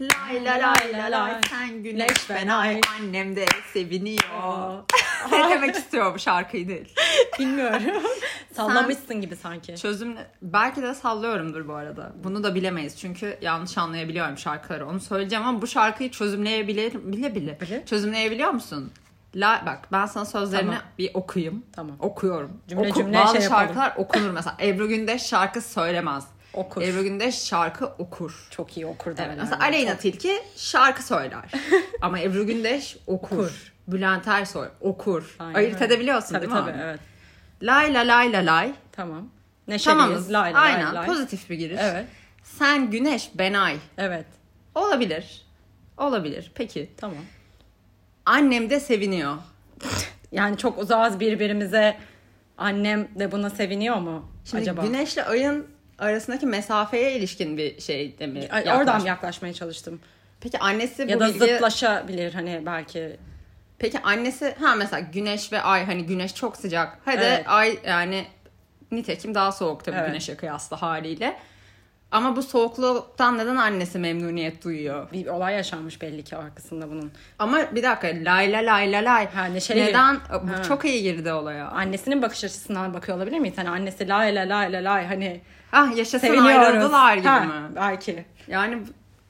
Lay la lay la lay sen güneş ben ay annem de seviniyor. ne demek istiyor bu şarkıyı değil. Bilmiyorum. Sallamışsın gibi sanki. Çözüm belki de sallıyorumdur bu arada. Bunu da bilemeyiz çünkü yanlış anlayabiliyorum şarkıları. Onu söyleyeceğim ama bu şarkıyı çözümleyebilir bile bile. Bile. Çözümleyebiliyor musun? La, bak ben sana sözlerini Tamam. bir okuyayım. Tamam. Okuyorum. Cümle Oku- cümle Bazı şey yapalım. şarkılar okunur mesela. Ebru Gündeş şarkı söylemez. Okur. Ebru Gündeş şarkı okur. Çok iyi okur Evet, derler. mesela Aleyna Tilki şarkı söyler. Ama Ebru Gündeş okur. Okur. Bülent Ersoy okur. Aynen Ayırt edebiliyorsun Tabii değil mi? tabii evet. Lay la lay la lay. Tamam. Neşeliyiz. Tamamız. Lay lay Aynen. lay. Pozitif bir giriş. Evet. Sen güneş ben ay. Evet. Olabilir. Olabilir. Peki. Tamam. Annem de seviniyor. Yani çok uzağız birbirimize. Annem de buna seviniyor mu Şimdi acaba? güneşle ayın arasındaki mesafeye ilişkin bir şey de mi? Yaklaş- Oradan yaklaşmaya çalıştım. Peki annesi bu Ya da bilgi... zıtlaşabilir hani belki. Peki annesi ha mesela güneş ve ay hani güneş çok sıcak. Hadi Evet. ay yani nitekim daha soğuk tabii Evet. güneşe kıyasla haliyle. Ama bu soğukluktan neden annesi memnuniyet duyuyor? Bir olay yaşanmış belli ki arkasında bunun. Ama bir dakika lay la lay la lay. Ha, neşeli. Neden? Bu Ha. çok iyi girdi olaya. Annesinin bakış açısından bakıyor olabilir miyiz? Hani annesi lay la lay la lay hani Ah yaşasın ayrıldılar gibi Ha, mi? Belki. Yani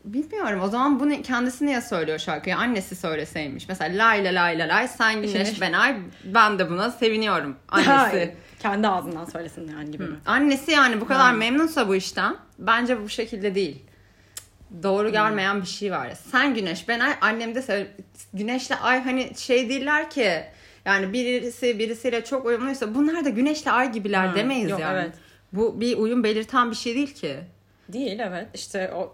bilmiyorum. O zaman bunu kendisi niye söylüyor şarkıyı? Annesi söyleseymiş. Mesela lay la lay la lay sen güneş ben ay ben de buna seviniyorum. Annesi. Kendi ağzından söylesin yani gibi mi? Annesi yani bu kadar Ha. memnunsa bu işten bence bu şekilde değil. Doğru gelmeyen bir şey var. Sen güneş ben ay annem de güneşle ay hani şey değiller ki yani birisi birisiyle çok uyumluysa bunlar da güneşle ay gibiler Ha, demeyiz yok, yani. evet. Bu bir uyum belirten bir şey değil ki. Değil evet. İşte o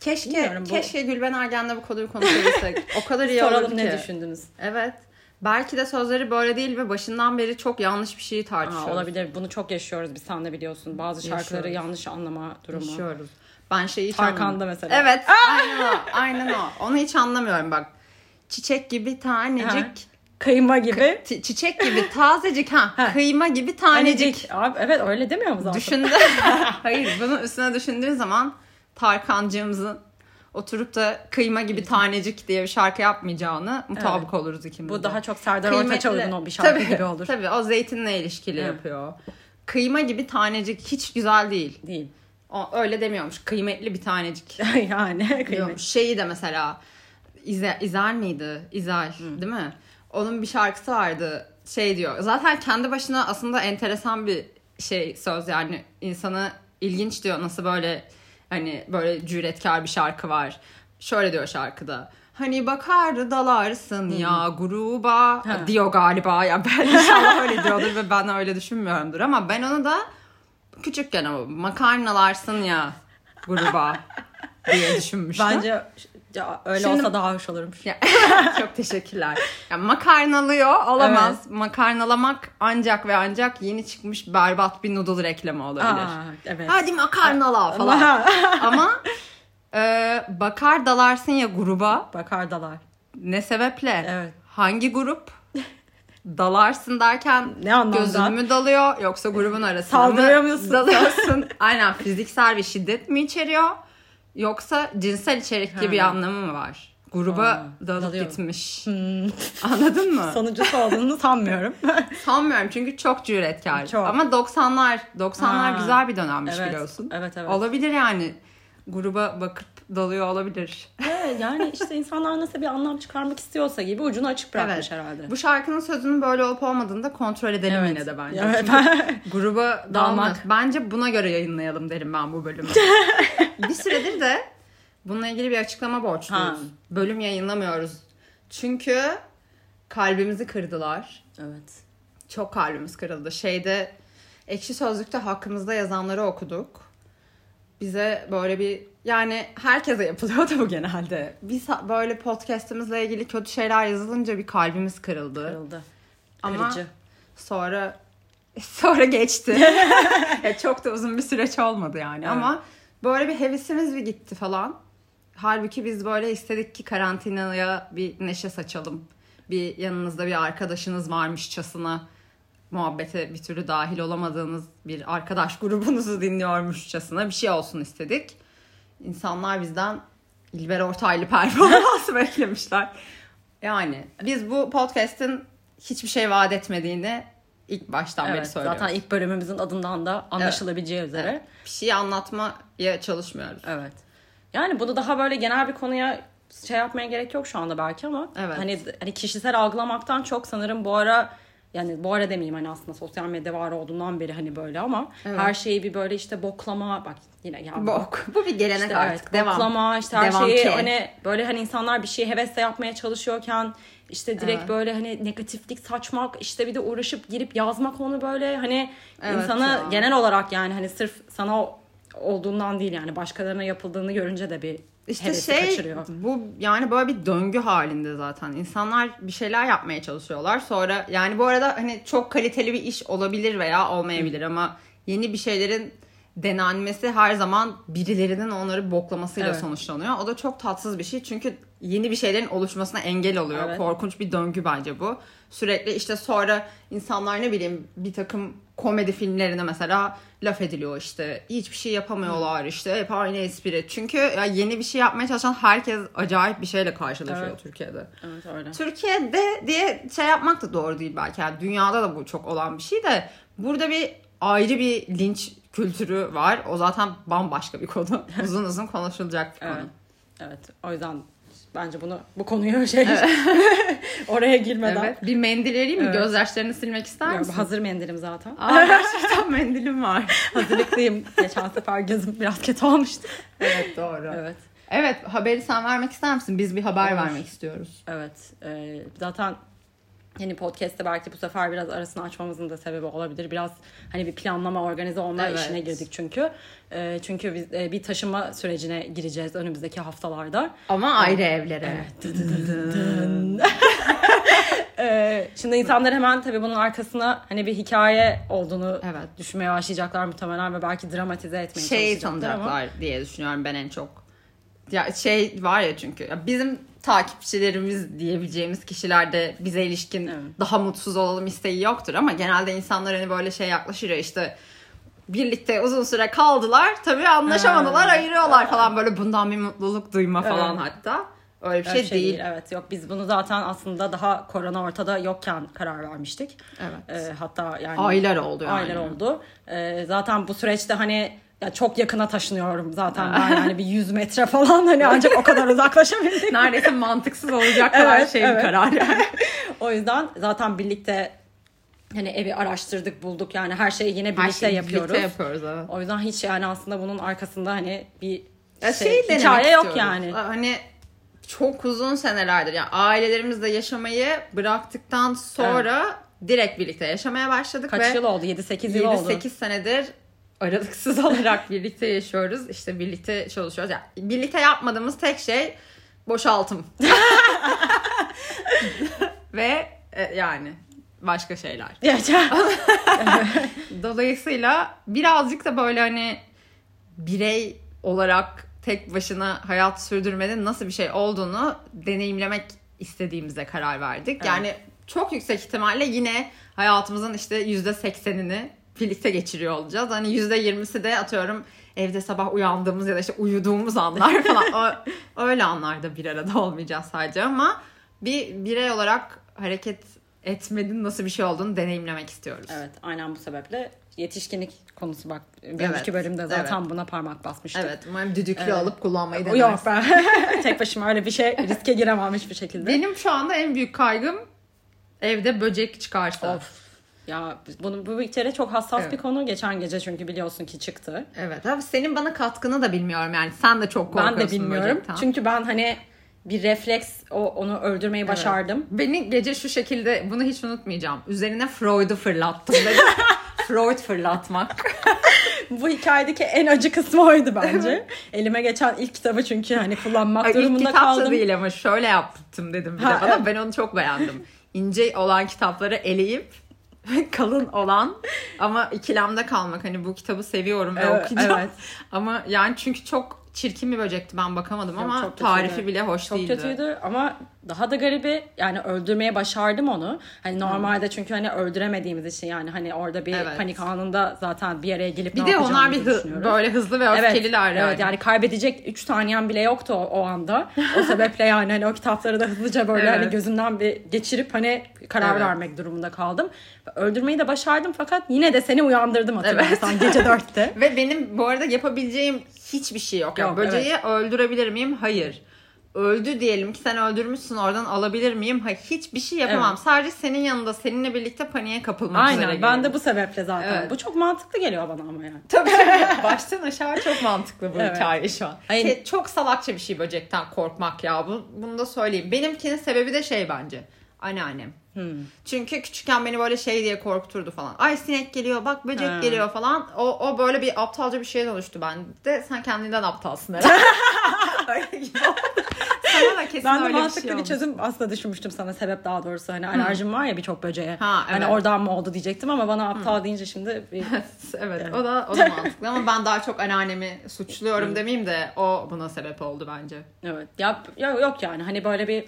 Keşke Bilmiyorum, bu- keşke Gülben Ergen'le bu konuyu konuşabilsek. o kadar iyi olurdu soralım ki. ne düşündünüz? Evet. Belki de sözleri böyle değil ve başından beri çok yanlış bir şeyi tartışıyoruz. olabilir. Bunu çok yaşıyoruz biz sen de biliyorsun. Bazı şarkıları Yaşıyoruz. yanlış anlama durumu. Yaşıyoruz. Ben şeyi hiç Tarkan'da mesela. Evet. Aynen o. Aynen o. Onu hiç anlamıyorum bak. Çiçek gibi Ha, tanecik. Kıyma gibi. T- çiçek gibi tazecik ha. Ha. Kıyma gibi tanecik. Tanecik. Abi, evet öyle demiyor mu zaten? Düşündü. Hayır bunun üstüne düşündüğün zaman Tarkancığımızın oturup da kıyma gibi tanecik diye bir şarkı yapmayacağını mutabık oluruz ikimiz Bu daha çok Serdar Kıymetli- Ortaç'a uygun o bir şarkı tabii, gibi olur. Tabii o zeytinle ilişkili Evet. yapıyor. Kıyma gibi tanecik hiç güzel değil. Değil. O öyle demiyormuş. Kıymetli bir tanecik. yani diyormuş. kıymet. Şeyi de mesela İze, İzel miydi? İzel değil mi? Onun bir şarkısı vardı. Şey diyor. Zaten kendi başına aslında enteresan bir şey söz yani insanı ilginç diyor. Nasıl böyle hani böyle cüretkar bir şarkı var. Şöyle diyor şarkıda. Hani bakar dalarsın ya gruba Ha. diyor galiba ya ben inşallah öyle diyordur ve ben öyle düşünmüyorumdur ama ben onu da küçükken ama makarnalarsın ya gruba diye düşünmüştüm. Bence ya, öyle Şimdi- olsa daha hoş olurmuş. Ya, çok teşekkürler. Ya, makarnalıyor olamaz. Makarnalamak ancak ve ancak yeni çıkmış berbat bir noodle reklamı olabilir. Aa, evet. Hadi makarnala falan. Ama e, bakar dalarsın ya gruba. Bakardalar. Ne sebeple? Evet. Hangi grup? Dalarsın derken Ne anlamda? gözün mü dalıyor yoksa grubun Saldırıyor mı musun? dalıyorsun? Aynen fiziksel bir şiddet mi içeriyor yoksa cinsel içerik gibi bir anlamı mı var? Gruba Aa, dalıp dalıyor. gitmiş. Hmm. Anladın mı? Sonuncusu olduğunu sanmıyorum. Sanmıyorum çünkü çok cüretkar. Çok. Ama 90'lar 90'lar Ha. güzel bir dönemmiş evet. biliyorsun. Evet evet. Olabilir yani. Gruba bakıp dalıyor olabilir. Evet, yani işte insanlar nasıl bir anlam çıkarmak istiyorsa gibi ucunu açık bırakmış herhalde. Bu şarkının sözünün böyle olup olmadığını da kontrol edelim Evet. yine de bence. Evet. Gruba Dalmak. dalmak. Bence buna göre yayınlayalım derim ben bu bölümü. bir süredir de bununla ilgili bir açıklama borçluyuz. Ha. Bölüm yayınlamıyoruz. Çünkü kalbimizi kırdılar. evet. Çok kalbimiz kırıldı. Şeyde Ekşi Sözlük'te hakkımızda yazanları okuduk. Bize böyle bir yani herkese yapılıyordu bu genelde. Biz böyle podcast'imizle ilgili kötü şeyler yazılınca bir kalbimiz kırıldı. Kırıldı. Ama Kırıcı. sonra sonra geçti. Ya çok da uzun bir süreç olmadı yani Evet. ama böyle bir hevesimiz bir gitti falan. Halbuki biz böyle istedik ki karantinaya bir neşe saçalım. Bir yanınızda bir arkadaşınız varmışçasına muhabbete bir türlü dahil olamadığınız bir arkadaş grubunuzu dinliyormuşçasına bir şey olsun istedik. İnsanlar bizden İlber Ortaylı performansı beklemişler. Yani biz bu podcast'in hiçbir şey vaat etmediğini ilk baştan beri Evet, söylüyoruz. zaten ilk bölümümüzün adından da anlaşılabileceği üzere. Evet. Bir şey anlatmaya çalışmıyoruz. Evet. Yani bunu daha böyle genel bir konuya şey yapmaya gerek yok şu anda belki ama Evet. hani hani kişisel algılamaktan çok sanırım bu ara yani bu ara demeyeyim hani aslında sosyal medya var olduğundan beri hani böyle ama Evet. her şeyi bir böyle işte boklama bak yine ya Bok. Bu bir gelenek işte artık. evet, Devam. boklama işte her Devam şeyi ki. hani böyle hani insanlar bir şeyi hevesle yapmaya çalışıyorken işte direkt Evet. böyle hani negatiflik saçmak işte bir de uğraşıp girip yazmak onu böyle hani Evet insanı ya. genel olarak yani hani sırf sana olduğundan değil yani başkalarına yapıldığını görünce de bir İşte hevesi şey kaçırıyor. bu yani böyle bir döngü halinde zaten. İnsanlar bir şeyler yapmaya çalışıyorlar. Sonra yani bu arada hani çok kaliteli bir iş olabilir veya olmayabilir ama yeni bir şeylerin denenmesi her zaman birilerinin onları boklamasıyla Evet. sonuçlanıyor. O da çok tatsız bir şey. Çünkü yeni bir şeylerin oluşmasına engel oluyor. Evet. Korkunç bir döngü bence bu. Sürekli işte sonra insanlar ne bileyim bir takım komedi filmlerine mesela laf ediliyor işte. Hiçbir şey yapamıyorlar işte. Hep aynı espri. Çünkü ya yeni bir şey yapmaya çalışan herkes acayip bir şeyle karşılaşıyor Evet. Türkiye'de. Evet öyle. Türkiye'de diye şey yapmak da doğru değil belki. Yani dünyada da bu çok olan bir şey de burada bir ayrı bir linç kültürü var. O zaten bambaşka bir konu. uzun uzun konuşulacak bir konu. Evet. Evet. O yüzden bence bunu bu konuyu şey oraya girmeden Evet. Bir mendil vereyim mi? Evet. Gözyaşlarını silmek ister Yok, misin? hazır mendilim zaten. Aa, gerçekten mendilim var. Hazırlıklıyım. Geçen sefer gözüm biraz kötü olmuştu. Evet doğru. Evet. Evet. haberi sen vermek ister misin? Biz bir haber Olur. vermek istiyoruz. Evet. e, zaten Yeni podcast'te belki bu sefer biraz arasını açmamızın da sebebi olabilir. Biraz hani bir planlama, organize olma Evet. işine girdik çünkü. E, çünkü biz e, bir taşıma sürecine gireceğiz önümüzdeki haftalarda. Ama ayrı evlere. Ee, şimdi insanlar hemen tabii bunun arkasına hani bir hikaye olduğunu Evet. düşünmeye başlayacaklar muhtemelen ve belki dramatize etmeye Şey çalışacaklar ama. diye düşünüyorum ben en çok. Ya şey var ya çünkü ya bizim takipçilerimiz diyebileceğimiz kişilerde bize ilişkin Evet. daha mutsuz olalım isteği yoktur ama genelde insanlar hani böyle şey yaklaşır ya işte birlikte uzun süre kaldılar tabii anlaşamadılar Ha. ayrılıyorlar falan böyle bundan bir mutluluk duyma falan Evet. hatta öyle bir Öyle şey, değil. Evet yok biz bunu zaten aslında daha korona ortada yokken karar vermiştik. Evet. Ee, hatta yani Aylar oldu yani. aylar oldu. Ee, zaten bu süreçte hani ya çok yakına taşınıyorum zaten ben yani bir 100 metre falan hani ancak o kadar uzaklaşabildik. Neredeyse mantıksız olacak kadar Evet, şey bir evet. karar yani. o yüzden zaten birlikte hani evi araştırdık bulduk yani her şeyi yine Her birlikte şeyi yapıyoruz. Birlikte yapıyoruz evet. O yüzden hiç yani aslında bunun arkasında hani bir Ya şey, şey hikaye yok yani. Hani çok uzun senelerdir yani ailelerimizle yaşamayı bıraktıktan sonra direkt birlikte yaşamaya başladık Kaç ve yıl oldu? 7-8 yıl oldu. 7-8 senedir aralıksız olarak birlikte yaşıyoruz. İşte birlikte çalışıyoruz. Yani birlikte yapmadığımız tek şey boşaltım. ve e, yani başka şeyler. Dolayısıyla birazcık da böyle hani birey olarak tek başına hayat sürdürmenin nasıl bir şey olduğunu deneyimlemek istediğimize karar verdik. Evet. Yani çok yüksek ihtimalle yine hayatımızın işte yüzde seksenini birlikte geçiriyor olacağız. Hani yüzde yirmisi de atıyorum evde sabah uyandığımız ya da işte uyuduğumuz anlar falan. o, öyle anlarda bir arada olmayacağız sadece ama bir birey olarak hareket etmenin nasıl bir şey olduğunu deneyimlemek istiyoruz. Evet aynen bu sebeple yetişkinlik konusu bak bir Evet, önceki bölümde zaten evet. buna parmak basmıştık. Evet, umarım düdüklü Evet. alıp kullanmayı Yok denersin. ben tek başıma öyle bir şey riske giremem hiçbir şekilde. Benim şu anda en büyük kaygım evde böcek çıkarsa. Of. Ya bunu bu bir kere çok hassas Evet. bir konu. Geçen gece çünkü biliyorsun ki çıktı. Evet abi senin bana katkını da bilmiyorum yani sen de çok korkuyorsun Ben de bilmiyorum. böcekten. Çünkü ben hani bir refleks o onu öldürmeyi başardım. Beni gece şu şekilde bunu hiç unutmayacağım. Üzerine Freud'u fırlattım dedim. Freud fırlatmak. Bu hikayedeki en acı kısmı oydu bence. Elime geçen ilk kitabı çünkü hani kullanmak Ay, İlk durumunda da kaldım. değil ama şöyle yaptım dedim bir Ha, de bana. evet. Ben onu çok beğendim. İnce olan kitapları eleyip kalın olan ama ikilemde kalmak. Hani bu kitabı seviyorum ve Evet, okuyacağım. evet. Ama yani çünkü çok çirkin bir böcekti ben bakamadım Yok, ama çok tarifi bile hoş Çok değildi. kötüydü ama Daha da garibi yani öldürmeye başardım onu. Hani normalde çünkü hani öldüremediğimiz için yani hani orada bir Evet. panik anında zaten bir araya gelip Bir ne de onlar bir hı- böyle hızlı ve öfkeliler yani. Evet yani kaybedecek 3 saniyem bile yoktu o, o anda. O sebeple yani hani o kitapları da hızlıca böyle Evet. hani gözümden bir geçirip hani karar Evet. vermek durumunda kaldım. Öldürmeyi de başardım fakat yine de seni uyandırdım hatırlarsan gece 4'te. Ve benim bu arada yapabileceğim hiçbir şey yok. Yani Yok, böceği öldürebilir miyim? Hayır. Öldü diyelim ki sen öldürmüşsün oradan alabilir miyim? Hayır. Hiçbir şey yapamam. Evet. Sadece senin yanında seninle birlikte paniğe kapılmak üzere Aynen ben de bu sebeple zaten. Evet. Bu çok mantıklı geliyor bana ama yani. Tabii. Baştan aşağı çok mantıklı bu Evet. hikaye şu an. Aynen. Ki çok salakça bir şey böcekten korkmak ya. Bu, bunu da söyleyeyim. Benimkinin sebebi de şey bence. Anneannem. Hmm. Çünkü küçükken beni böyle şey diye korkuturdu falan. Ay sinek geliyor bak böcek Ha. geliyor falan. O, o böyle bir aptalca bir şeye dönüştü bende. Sen kendinden aptalsın herhalde. öyle gibi oldu. Sana da kesin Ben de öyle bir mantıklı şey bir çözüm aslında düşünmüştüm sana sebep daha doğrusu. Hani alerjim var ya birçok böceğe. Ha, Hani evet. oradan mı oldu diyecektim ama bana aptal deyince şimdi bir... evet o da o da mantıklı ama ben daha çok anneannemi suçluyorum demeyeyim de o buna sebep oldu bence. Evet. Ya, ya yok yani hani böyle bir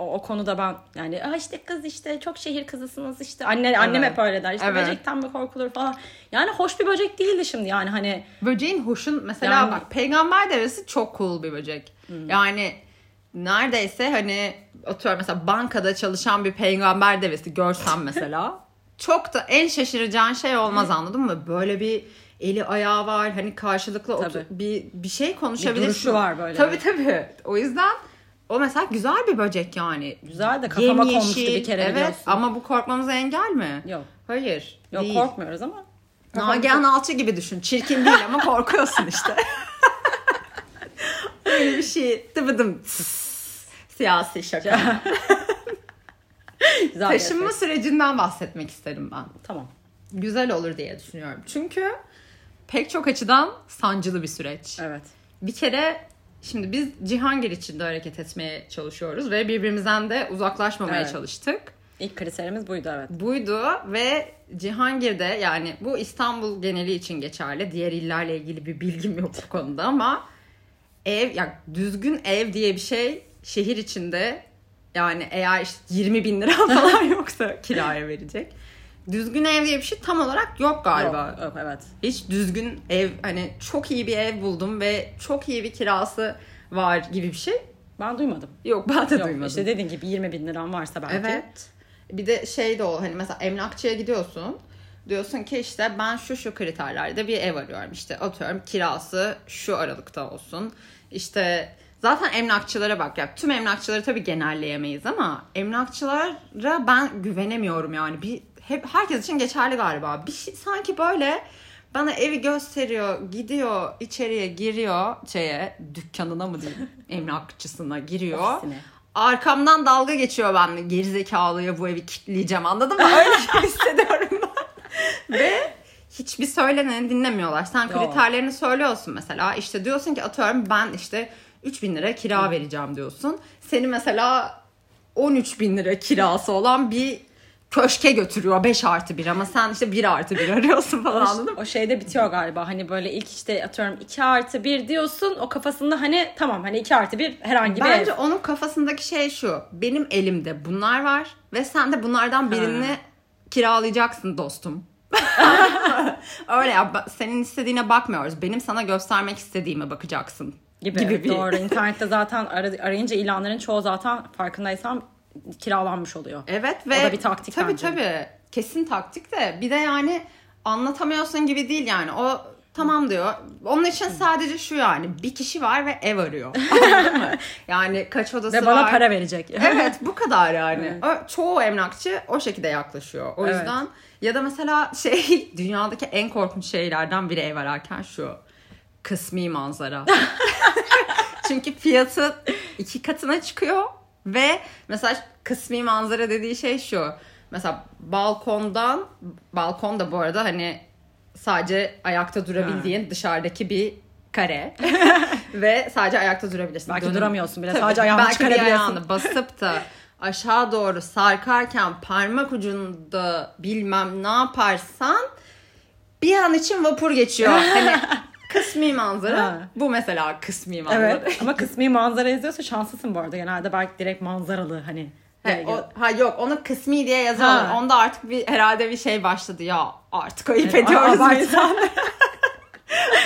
o, o konuda ben yani Aa işte kız işte çok şehir kızısınız işte anne annem Evet. hep öyle der işte Evet. böcekten mi korkulur falan. Yani hoş bir böcek değildi şimdi yani hani Böceğin hoşun mesela Yani- bak peygamber devesi çok cool bir böcek. Yani neredeyse hani atıyorum mesela bankada çalışan bir peygamber devesi görsem mesela çok da en şaşıracağın şey olmaz anladın mı? Böyle bir eli ayağı var hani karşılıklı otur- bir bir şey konuşabilirsin. duruşu var böyle. Tabii tabii. O yüzden o mesela güzel bir böcek yani. güzel de kafama Yemyeşil, konmuştu bir kere Evet biliyorsun. ama bu korkmamıza engel mi? Yok. Hayır. Yok değil. korkmuyoruz ama. Nagihan Alçı gibi düşün. Çirkin değil ama korkuyorsun işte. Öyle bir şey. Dıbıdım. Siyasi şaka. Güzel Taşınma efekt. sürecinden bahsetmek isterim ben. Tamam. Güzel olur diye düşünüyorum. Çünkü pek çok açıdan sancılı bir süreç. Evet. Bir kere şimdi biz Cihangir içinde hareket etmeye çalışıyoruz ve birbirimizden de uzaklaşmamaya Evet. çalıştık. İlk kriterimiz buydu evet. buydu ve Cihangir'de yani bu İstanbul geneli için geçerli. Diğer illerle ilgili bir bilgim yok bu konuda ama ev yani düzgün ev diye bir şey şehir içinde yani eğer işte 20 bin lira falan yoksa kiraya verecek. Düzgün ev diye bir şey tam olarak yok galiba. Yok, yok evet. Hiç düzgün ev hani çok iyi bir ev buldum ve çok iyi bir kirası var gibi bir şey. Ben duymadım. Yok ben de Yok, duymadım. işte dediğin gibi 20 bin liram varsa belki. Evet. Bir de şey de o hani mesela emlakçıya gidiyorsun. Diyorsun ki işte ben şu şu kriterlerde bir ev arıyorum. İşte atıyorum kirası şu aralıkta olsun. İşte zaten emlakçılara bak ya tüm emlakçıları tabii genelleyemeyiz ama emlakçılara ben güvenemiyorum yani. Bir hep herkes için geçerli galiba. Bir şey, sanki böyle bana evi gösteriyor, gidiyor, içeriye giriyor şeye dükkanına mı diyeyim, emlakçısına giriyor. Ofisine. Arkamdan dalga geçiyor benimle. Gerizekalıya bu evi kilitleyeceğim anladın mı? Öyle şey hissediyorum ben. Ve hiçbir söyleneni dinlemiyorlar. Sen Yok. kriterlerini söylüyorsun mesela. İşte diyorsun ki atıyorum ben işte 3000 lira kira vereceğim diyorsun. Seni mesela 13 bin lira kirası olan bir köşke götürüyor 5 artı 1 ama sen işte 1 artı 1 arıyorsun falan anladın mı? O şeyde bitiyor galiba hani böyle ilk işte atıyorum 2 artı 1 diyorsun o kafasında hani tamam hani 2 artı 1 herhangi bir Bence ev. onun kafasındaki şey şu. Benim elimde bunlar var ve sen de bunlardan birini Ha. kiralayacaksın dostum. Öyle ya senin istediğine bakmıyoruz. Benim sana göstermek istediğime bakacaksın. gibi, gibi bir- doğru internette zaten ara- arayınca ilanların çoğu zaten farkındaysam kiralanmış oluyor. Evet ve O da bir taktik tabii bence. tabii. Kesin taktik de bir de yani anlatamıyorsun gibi değil yani. O tamam diyor. Onun için sadece şu yani bir kişi var ve ev arıyor. Anladın mı? Yani kaç odası Ve bana var. para verecek. Evet bu kadar yani. O- Çoğu emlakçı o şekilde yaklaşıyor. O Evet. yüzden ya da mesela şey dünyadaki en korkunç şeylerden biri ev ararken şu. Kısmi manzara. Çünkü fiyatı iki katına çıkıyor ve mesela kısmi manzara dediği şey şu. Mesela balkondan balkon da bu arada hani sadece ayakta durabildiğin dışarıdaki bir kare ve sadece ayakta durabilirsin. Belki Dönüm- duramıyorsun bile, Tabii, sadece ayağını belki bir çıkarabiliyorsun. ayağını basıp da aşağı doğru sarkarken parmak ucunda bilmem ne yaparsan bir an için vapur geçiyor. Hani kısmi manzara. Ha. Bu mesela kısmi manzara. Evet ama kısmi manzara yazıyorsa şanslısın bu arada. Genelde belki direkt manzaralı hani. He, o, ha yok onu kısmi diye yazıyorlar. Ha. Onda artık bir herhalde bir şey başladı ya artık ayıp Evet, ediyoruz.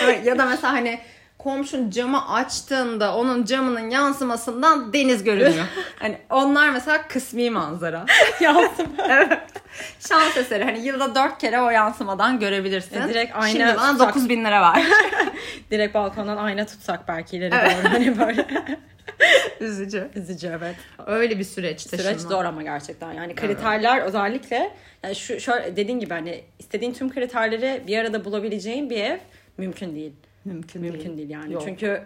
Evet, ya da mesela hani komşun camı açtığında onun camının yansımasından deniz görünüyor. hani onlar mesela kısmi manzara. Yansım. evet. Şans eseri. Hani yılda dört kere o yansımadan görebilirsin. E, direkt ayna Şimdi bana tutsak. 9 bin lira ver. direkt balkondan ayna tutsak belki ileri Evet. doğru. Hani böyle Üzücü. üzücü evet. Öyle bir süreç taşınma. Süreç zor ama gerçekten. Yani kriterler özellikle yani şu şöyle dediğin gibi hani istediğin tüm kriterleri bir arada bulabileceğin bir ev mümkün değil. Mümkün, Mümkün değil yani. Yok. Çünkü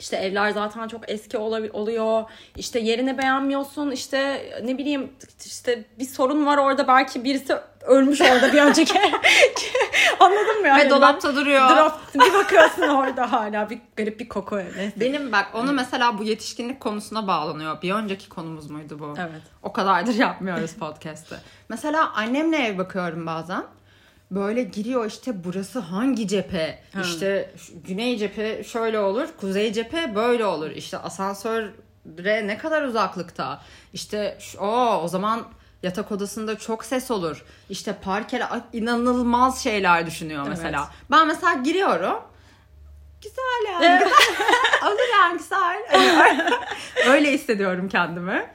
işte evler zaten çok eski oluyor. İşte yerini beğenmiyorsun. İşte ne bileyim işte bir sorun var orada belki birisi ölmüş orada bir önceki. Anladın mı yani? Ve dolapta duruyor. Dolap, bir bakıyorsun orada hala bir garip bir koku öyle. Benim bak onu mesela bu yetişkinlik konusuna bağlanıyor. Bir önceki konumuz muydu bu? Evet. O kadardır yapmıyoruz podcast'te. mesela annemle ev bakıyorum bazen. Böyle giriyor işte burası hangi cephe? İşte şu- güney cephe şöyle olur, kuzey cephe böyle olur. İşte asansöre ne kadar uzaklıkta? İşte o o zaman yatak odasında çok ses olur. İşte parkeler ay, inanılmaz şeyler düşünüyor mesela. Evet. Ben mesela giriyorum. Güzel yani. Olur yani güzel. Hani Öyle hissediyorum kendimi.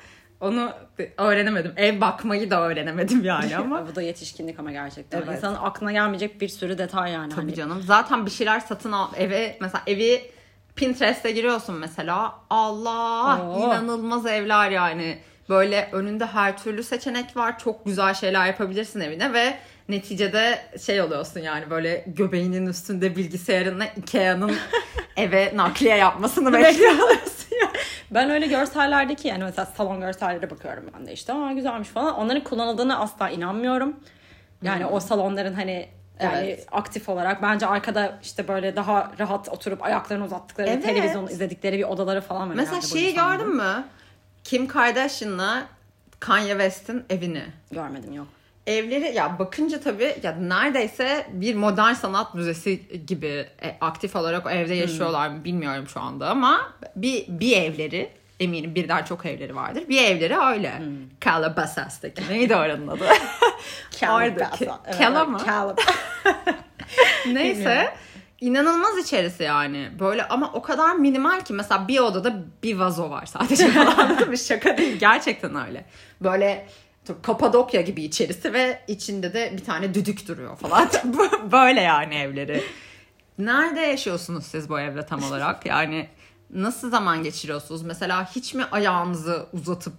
Onu öğrenemedim. Ev bakmayı da öğrenemedim yani ama. Bu da yetişkinlik ama gerçekten. Evet. İnsanın aklına gelmeyecek bir sürü detay yani. Tabii Hani canım. Zaten bir şeyler satın al. Eve mesela evi Pinterest'e giriyorsun mesela. Allah Oo. inanılmaz evler yani. Böyle önünde her türlü seçenek var. Çok güzel şeyler yapabilirsin evine ve neticede şey oluyorsun yani böyle göbeğinin üstünde bilgisayarınla Ikea'nın eve nakliye yapmasını bekliyorsun. Ben öyle görsellerdeki yani mesela salon görselleri bakıyorum ben de işte ama güzelmiş falan. Onların kullanıldığını asla inanmıyorum. Yani o salonların hani yani Hmm. Evet. aktif olarak bence arkada işte böyle daha rahat oturup ayaklarını uzattıkları Evet. televizyon izledikleri bir odaları falan var. Mesela şeyi gördün mü? Kim Kardashian'la Kanye West'in evini. Görmedim yok. Evleri ya bakınca tabii ya neredeyse bir modern sanat müzesi gibi e, aktif olarak o evde yaşıyorlar mı bilmiyorum şu anda ama bir bir evleri eminim birden çok evleri vardır. Bir evleri öyle. Calabasas'taki neydi oranın adı? Oradaki. Kala mı? Neyse Bilmiyorum. inanılmaz içerisi yani. Böyle ama o kadar minimal ki mesela bir odada bir vazo var sadece falan? Şaka değil gerçekten öyle. Böyle Kapadokya gibi içerisi ve içinde de bir tane düdük duruyor falan. Böyle yani evleri. Nerede yaşıyorsunuz siz bu evde tam olarak? Yani nasıl zaman geçiriyorsunuz? Mesela hiç mi ayağınızı uzatıp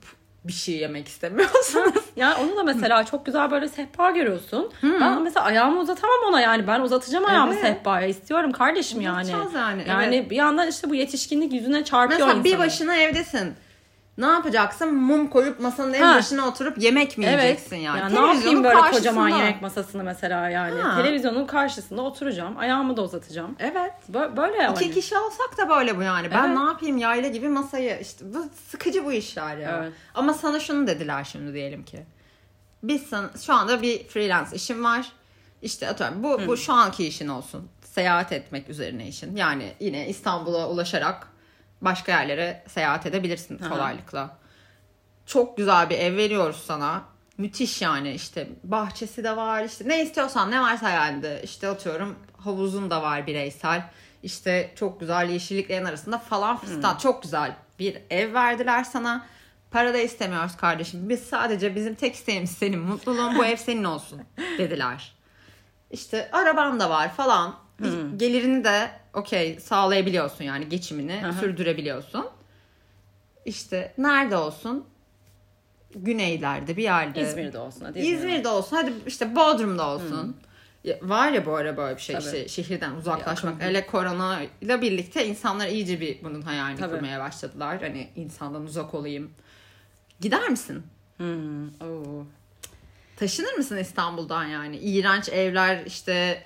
bir şey yemek istemiyorsunuz? Yani onu da mesela çok güzel böyle sehpa görüyorsun. Ben mesela ayağımı uzatamam ona yani. Ben uzatacağım ayağımı Evet. sehpaya. istiyorum kardeşim yani. Yani, Yani evet. bir yandan işte bu yetişkinlik yüzüne çarpıyor Mesela bir insanı. başına evdesin. Ne yapacaksın? Mum koyup masanın en Ha. başına oturup yemek mi Evet. yiyeceksin yani? Ya ne yapayım Televizyonun böyle karşısında. kocaman yemek masasını mesela yani. Ha. Televizyonun karşısında oturacağım. Ayağımı da uzatacağım. Evet. Bö- Böyle yani. İki kişi olsak da böyle bu yani. Ben Evet. ne yapayım yayla gibi masayı işte bu sıkıcı bu işler ya. Evet. Ama sana şunu dediler şimdi diyelim ki. Biz sana, şu anda bir freelance işim var. İşte atıyorum bu, bu şu anki işin olsun. Seyahat etmek üzerine işin. Yani yine İstanbul'a ulaşarak başka yerlere seyahat edebilirsin Aha. kolaylıkla. Çok güzel bir ev veriyoruz sana. Müthiş yani işte bahçesi de var işte ne istiyorsan ne varsa yani işte atıyorum havuzun da var bireysel. İşte çok güzel yeşilliklerin arasında falan fistan çok güzel bir ev verdiler sana. Para da istemiyoruz kardeşim. Biz sadece bizim tek isteğimiz senin mutluluğun bu ev senin olsun dediler. İşte araban da var falan. Gelirini de okey sağlayabiliyorsun yani geçimini Aha. sürdürebiliyorsun. İşte nerede olsun? Güneylerde bir yerde. İzmir'de olsun. Hadi İzmir'de. İzmir'de olsun. Hadi işte Bodrum'da olsun. Ya, var ya bu ara böyle bir şey Tabii. işte şehirden uzaklaşmak. Yakın. Hele korona ile birlikte insanlar iyice bir bunun hayalini Tabii. kurmaya başladılar. Hani insandan uzak olayım. Gider misin? Hmm. Oo. Taşınır mısın İstanbul'dan yani? İğrenç evler işte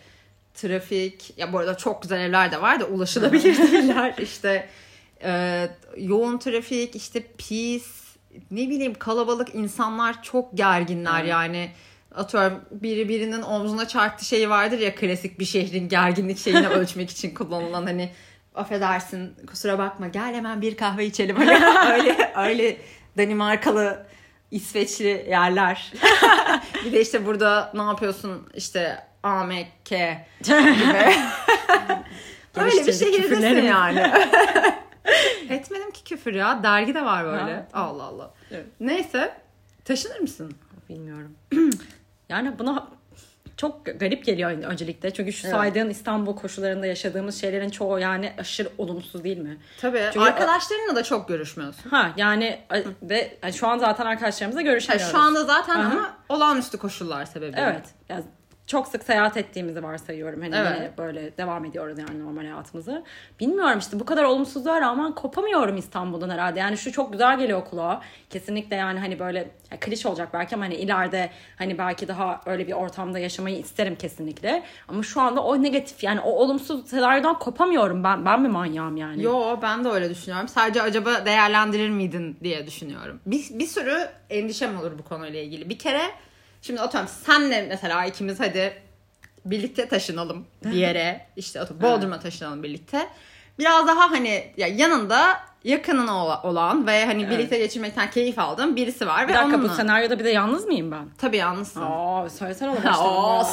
trafik. Ya bu arada çok güzel evler de var da ulaşılabilir değiller. İşte e, yoğun trafik işte pis ne bileyim kalabalık insanlar çok gerginler Evet. yani. atıyorum biri birinin omzuna çarptı şeyi vardır ya klasik bir şehrin gerginlik şeyini ölçmek için kullanılan hani affedersin kusura bakma gel hemen bir kahve içelim hani öyle öyle Danimarkalı İsveçli yerler. bir de işte burada ne yapıyorsun işte AMK gibi. Öyle bir şehirdesin yani. Etmedim ki küfür ya. Dergi de var böyle. Ha. Allah Allah. Evet. Neyse. Taşınır mısın? Bilmiyorum. yani buna çok garip geliyor öncelikle. Çünkü şu Evet. saydığın İstanbul koşullarında yaşadığımız şeylerin çoğu yani aşırı olumsuz değil mi? Tabii. Çünkü- Arkadaşlarınla da çok görüşmüyorsun. Ha yani ve yani şu an zaten arkadaşlarımızla Yani görüşemiyoruz. şu anda zaten Aha. ama olağanüstü koşullar sebebiyle. Evet. Yani çok sık seyahat ettiğimizi varsayıyorum. Hani Evet. böyle devam ediyoruz yani normal hayatımızı. Bilmiyorum işte bu kadar olumsuzluğa rağmen kopamıyorum İstanbul'dan herhalde. Yani şu çok güzel geliyor kulağa. Kesinlikle yani hani böyle ya klişe olacak belki ama hani ileride hani belki daha öyle bir ortamda yaşamayı isterim kesinlikle. Ama şu anda o negatif yani o olumsuz senaryodan kopamıyorum ben. Ben mi manyağım yani? Yo ben de öyle düşünüyorum. Sadece acaba değerlendirir miydin diye düşünüyorum. Bir, bir sürü endişem olur bu konuyla ilgili. Bir kere şimdi atıyorum senle mesela ikimiz hadi birlikte taşınalım bir yere. İşte atıyorum Bodrum'a taşınalım birlikte. Biraz daha hani ya yanında yakının ola- olan ve hani birlikte geçirmekten keyif aldığım birisi var. Bir ve dakika onunla... bu senaryoda bir de yalnız mıyım ben? Tabii yalnızsın. Aa söylesene onu baştan.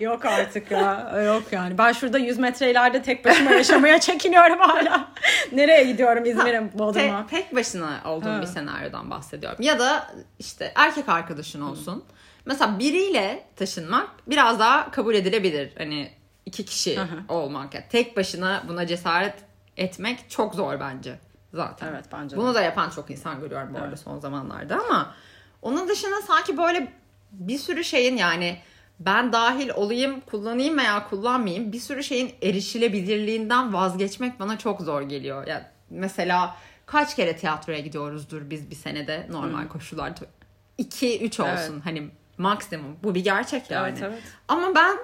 Yok artık ya. Yok yani. Ben şurada 100 metre ileride tek başıma yaşamaya çekiniyorum hala. Nereye gidiyorum İzmir'e, Bodrum'a? Tek, tek başına olduğun Ha. bir senaryodan bahsediyorum. Ya da işte erkek arkadaşın olsun. Mesela biriyle taşınmak biraz daha kabul edilebilir. Hani iki kişi olmak. Yani tek başına buna cesaret etmek çok zor bence zaten. Evet bence. Bunu da yapan çok insan görüyorum bu arada Evet. son zamanlarda ama onun dışında sanki böyle bir sürü şeyin yani ben dahil olayım, kullanayım veya kullanmayayım bir sürü şeyin erişilebilirliğinden vazgeçmek bana çok zor geliyor. Yani mesela kaç kere tiyatroya gidiyoruzdur biz bir senede normal koşullarda? 2 3 olsun Evet. hani maksimum. Bu bir gerçek yani. Evet evet. Ama ben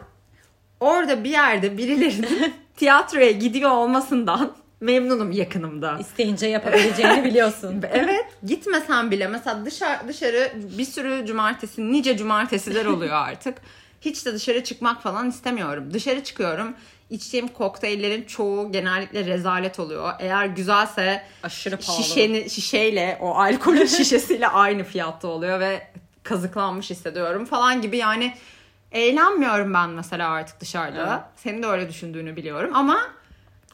orada bir yerde birilerinin tiyatroya gidiyor olmasından memnunum yakınımda. İsteyince yapabileceğini biliyorsun. Evet gitmesen bile mesela dışarı, dışarı bir sürü cumartesi nice cumartesiler oluyor artık. Hiç de dışarı çıkmak falan istemiyorum. Dışarı çıkıyorum. İçtiğim kokteyllerin çoğu genellikle rezalet oluyor. Eğer güzelse Aşırı pahalı. şişeni, şişeyle o alkolün şişesiyle aynı fiyatta oluyor ve kazıklanmış hissediyorum falan gibi yani eğlenmiyorum ben mesela artık dışarıda. Evet. Senin de öyle düşündüğünü biliyorum ama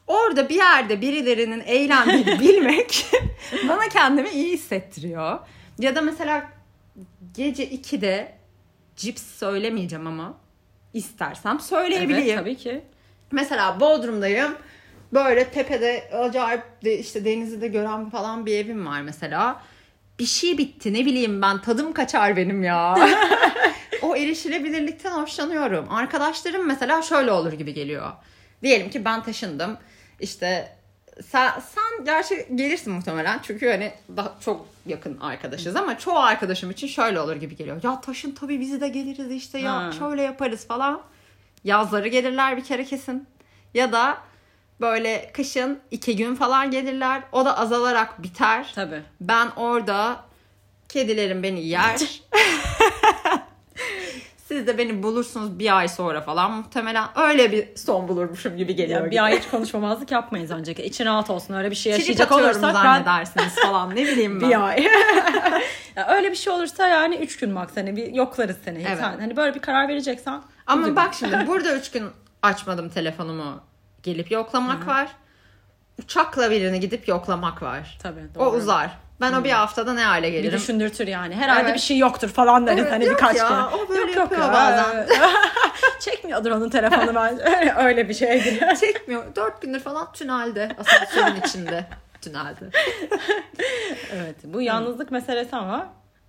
orada bir yerde birilerinin eğlendiğini bilmek bana kendimi iyi hissettiriyor. Ya da mesela gece 2'de cips söylemeyeceğim ama istersem söyleyebileyim. Evet tabii ki. Mesela Bodrum'dayım. Böyle tepede acayip de işte denizi de gören falan bir evim var mesela. Bir şey bitti ne bileyim ben tadım kaçar benim ya. o erişilebilirlikten hoşlanıyorum. Arkadaşlarım mesela şöyle olur gibi geliyor. Diyelim ki ben taşındım. İşte sen, sen gerçi gelirsin muhtemelen çünkü hani daha çok yakın arkadaşız ama çoğu arkadaşım için şöyle olur gibi geliyor. Ya taşın tabii bizi de geliriz işte ya Ha. şöyle yaparız falan. Yazları gelirler bir kere kesin. Ya da böyle kışın iki gün falan gelirler. O da azalarak biter. Tabii. Ben orada kedilerim beni yer. Siz de beni bulursunuz bir ay sonra falan muhtemelen öyle bir son bulurmuşum gibi geliyor. Ya bir ay hiç konuşmamazlık yapmayız önceki. İçin rahat olsun. Öyle bir şey yaşayacak olursak ben zannedersiniz falan ne bileyim ben. bir ay. ya öyle bir şey olursa yani üç gün max hani bir yoklarız seni. Evet. Sen hani böyle bir karar vereceksen. Ama üzülme. bak şimdi burada üç gün açmadım telefonumu. Gelip yoklamak var. Uçakla birini gidip yoklamak var. Tabii O doğru. uzar. Ben o bir haftada ne hale Bir gelirim? düşündürtür yani. Herhalde Evet. bir şey yoktur falan deriz Evet, hani yok birkaç ya, kere. o böyle yok, yapıyor ya. bazen. Çekmiyordur onun telefonu bence. Öyle, öyle bir şeydir. Çekmiyor. Dört gündür falan tünelde. Asansörün içinde. Tünelde. evet. Bu yalnızlık meselesi ama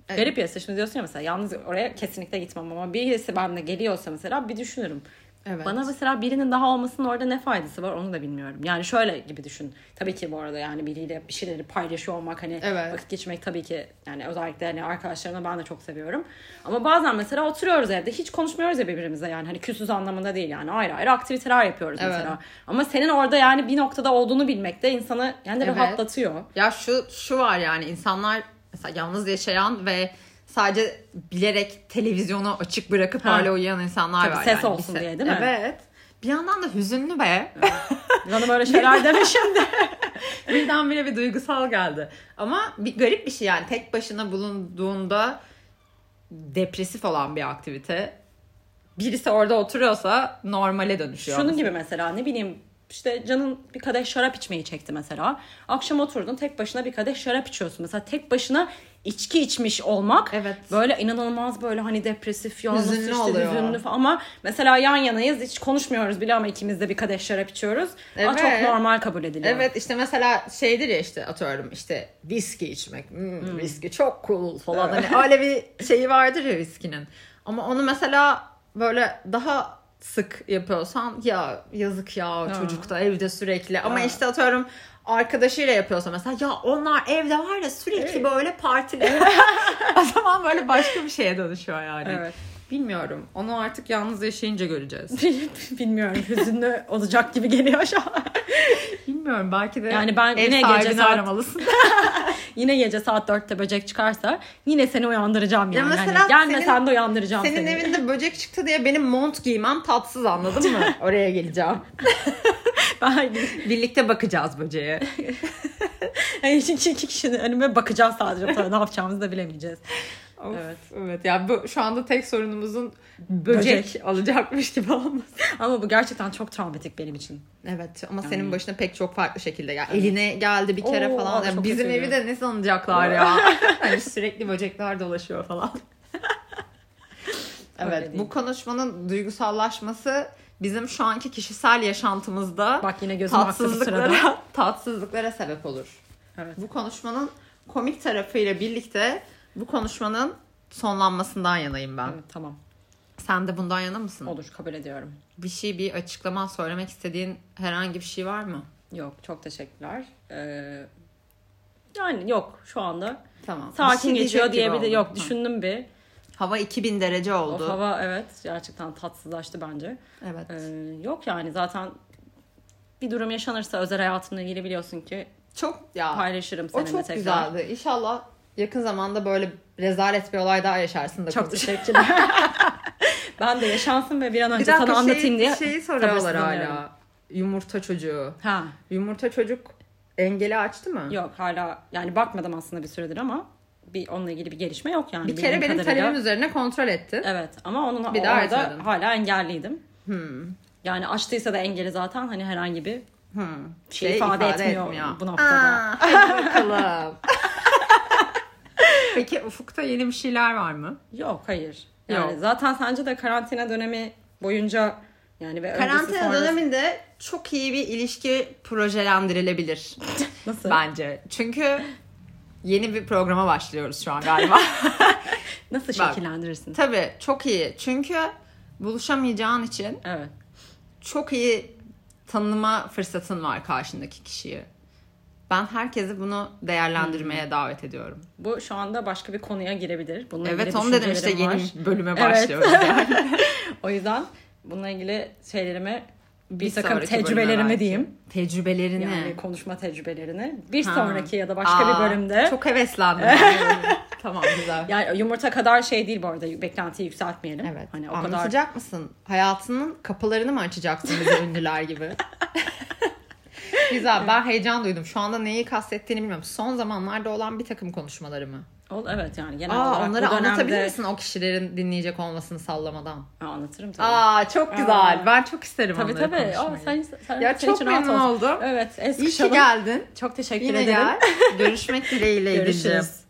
Evet. garip ya şimdi diyorsun ya mesela yalnız oraya kesinlikle gitmem ama birisi benimle geliyorsa mesela bir düşünürüm. Evet. Bana mesela birinin daha olmasının orada ne faydası var onu da bilmiyorum. Yani şöyle gibi düşün. Tabii ki bu arada yani biriyle bir şeyleri paylaşıyor olmak hani Evet. vakit geçirmek tabii ki yani özellikle hani arkadaşlarımla ben de çok seviyorum. Ama bazen mesela oturuyoruz evde hiç konuşmuyoruz ya birbirimize yani hani küsüz anlamında değil yani ayrı ayrı aktiviteler yapıyoruz Evet. mesela. Ama senin orada yani bir noktada olduğunu bilmek de insanı yani Evet. rahatlatıyor. Ya şu şu var yani insanlar mesela yalnız yaşayan ve sadece bilerek televizyonu açık bırakıp Ha. hala uyuyan insanlar Tabii var. ses yani. olsun Bir diye, değil mi? Evet. Bir yandan da hüzünlü be. Bana böyle şeyler deme şimdi. Birdenbire bir duygusal geldi. Ama bir garip bir şey yani tek başına bulunduğunda depresif olan bir aktivite. Birisi orada oturuyorsa normale dönüşüyor. Şunun gibi mesela ne bileyim işte canın bir kadeh şarap içmeyi çekti mesela. Akşam oturdun tek başına bir kadeh şarap içiyorsun. Mesela tek başına içki içmiş olmak Evet. böyle inanılmaz böyle hani depresif yalnız Hüzünlü işte oluyor. hüzünlü falan. ama mesela yan yanayız hiç konuşmuyoruz bile ama ikimiz de bir kadeh şarap içiyoruz. Ama Evet. çok normal kabul ediliyor. Evet işte mesela şeydir ya işte atıyorum işte viski içmek. Hmm, Viski çok cool falan. Hani öyle bir şeyi vardır ya viskinin. Ama onu mesela böyle daha sık yapıyorsan ya yazık ya çocuk da evde sürekli. Ama işte atıyorum arkadaşıyla yapıyorsa mesela ya onlar evde var ya sürekli böyle partili. o zaman böyle başka bir şeye dönüşüyor yani. Evet. Bilmiyorum. Onu artık yalnız yaşayınca göreceğiz. Bilmiyorum hüzünlü olacak gibi geliyor şu an. Bilmiyorum belki de Yani ben ev yine gece saat- aramalısın. Yine gece saat 4'te böcek çıkarsa yine seni uyandıracağım Ya yani. mesela Hani gelmesen senin- de uyandıracağım Senin seni. evinde böcek çıktı diye benim mont giymem tatsız anladın mı? Oraya geleceğim. Ben Birlikte bakacağız böceğe. yani iki, iki, kişinin önüme bakacağız sadece. Ne yapacağımızı da bilemeyeceğiz. Evet. Evet. Evet. Yani bu şu anda tek sorunumuzun böcek, Böcek. alacakmış gibi olması. Ama bu gerçekten çok travmatik benim için. Evet ama senin başına pek çok farklı şekilde gel. Eline geldi bir kere Oo, falan. Yani bizim kötüydü. evi de ne sanacaklar ya? hani sürekli böcekler dolaşıyor falan. Evet bu konuşmanın duygusallaşması bizim şu anki kişisel yaşantımızda Bak yine gözüm tatsızlıklara, tatsızlıklara sebep olur. Evet. Bu konuşmanın komik tarafıyla birlikte bu konuşmanın sonlanmasından yanayım ben. Evet, tamam. Sen de bundan yana mısın? Olur kabul ediyorum. Bir şey, bir açıklama söylemek istediğin herhangi bir şey var mı? Yok çok teşekkürler. Ee, yani yok şu anda. Tamam. Sakin Bir şey geçiyor diyecek diye gibi bir de oldu. yok düşündüm bir. Hava 2000 derece oldu. O hava evet gerçekten tatsızlaştı bence. Evet. Ee, yok yani zaten bir durum yaşanırsa özel hayatımla ilgili biliyorsun ki Çok ya. paylaşırım o seninle çok tekrar. güzeldi. İnşallah yakın zamanda böyle rezalet bir olay daha yaşarsın da Çok teşekkürler. ben de yaşansın ve bir an Bir önce dakika sana anlatayım şey, diye. şeyi soruyorlar hala. Yumurta çocuğu. Ha Yumurta çocuk engeli açtı mı? yok hala yani bakmadım aslında bir süredir ama bir onunla ilgili bir gelişme yok yani. Bir kere benim kadarıyla. talebim üzerine kontrol ettin. Evet ama onun Bir daha arada açmadın. hala engelliydim. Hmm. Yani açtıysa da engeli zaten hani herhangi bir Hmm. şey ifade etmiyor bu noktada. Aa, hadi bakalım. Peki ufukta yeni bir şeyler var mı? Yok hayır. Yani Yok. zaten sence de karantina dönemi boyunca yani ve Karantina sonrası- döneminde çok iyi bir ilişki projelendirilebilir Nasıl? bence. Çünkü yeni bir programa başlıyoruz şu an galiba. Nasıl Bak. şekillendirirsin? Tabii çok iyi. Çünkü buluşamayacağın için Evet. çok iyi tanıma fırsatın var karşındaki kişiyi. Ben herkesi bunu değerlendirmeye Hmm. davet ediyorum. Bu şu anda başka bir konuya girebilir. Bununla Evet onu dedim işte yeni var. bölüme Evet. başlıyoruz yani. O yüzden bununla ilgili şeylerimi bir, Bir takım tecrübelerimi diyeyim. Tecrübelerini. Yani konuşma tecrübelerini. Bir Ha. sonraki ya da başka Aa, bir bölümde. Çok heveslendim. tamam güzel. Yani yumurta kadar şey değil bu arada. Beklentiyi yükseltmeyelim. Evet. Hani o kadar Anlatacak mısın? Hayatının kapılarını mı açacaksın bize ünlüler gibi? Güzel. Ben heyecan duydum. Şu anda neyi kastettiğini bilmiyorum. Son zamanlarda olan bir takım konuşmaları mı? Ol, evet yani genel Aa, olarak onları dönemde... anlatabilir misin o kişilerin dinleyecek olmasını sallamadan? Aa, anlatırım tabii. Aa çok güzel. Aa. Ben çok isterim tabii onları tabii. Aa, sen, sen, Ya çok memnun oldum. Evet. İyi ki geldin. Çok teşekkür Yine ederim. gel. Görüşmek dileğiyle. Görüşürüz.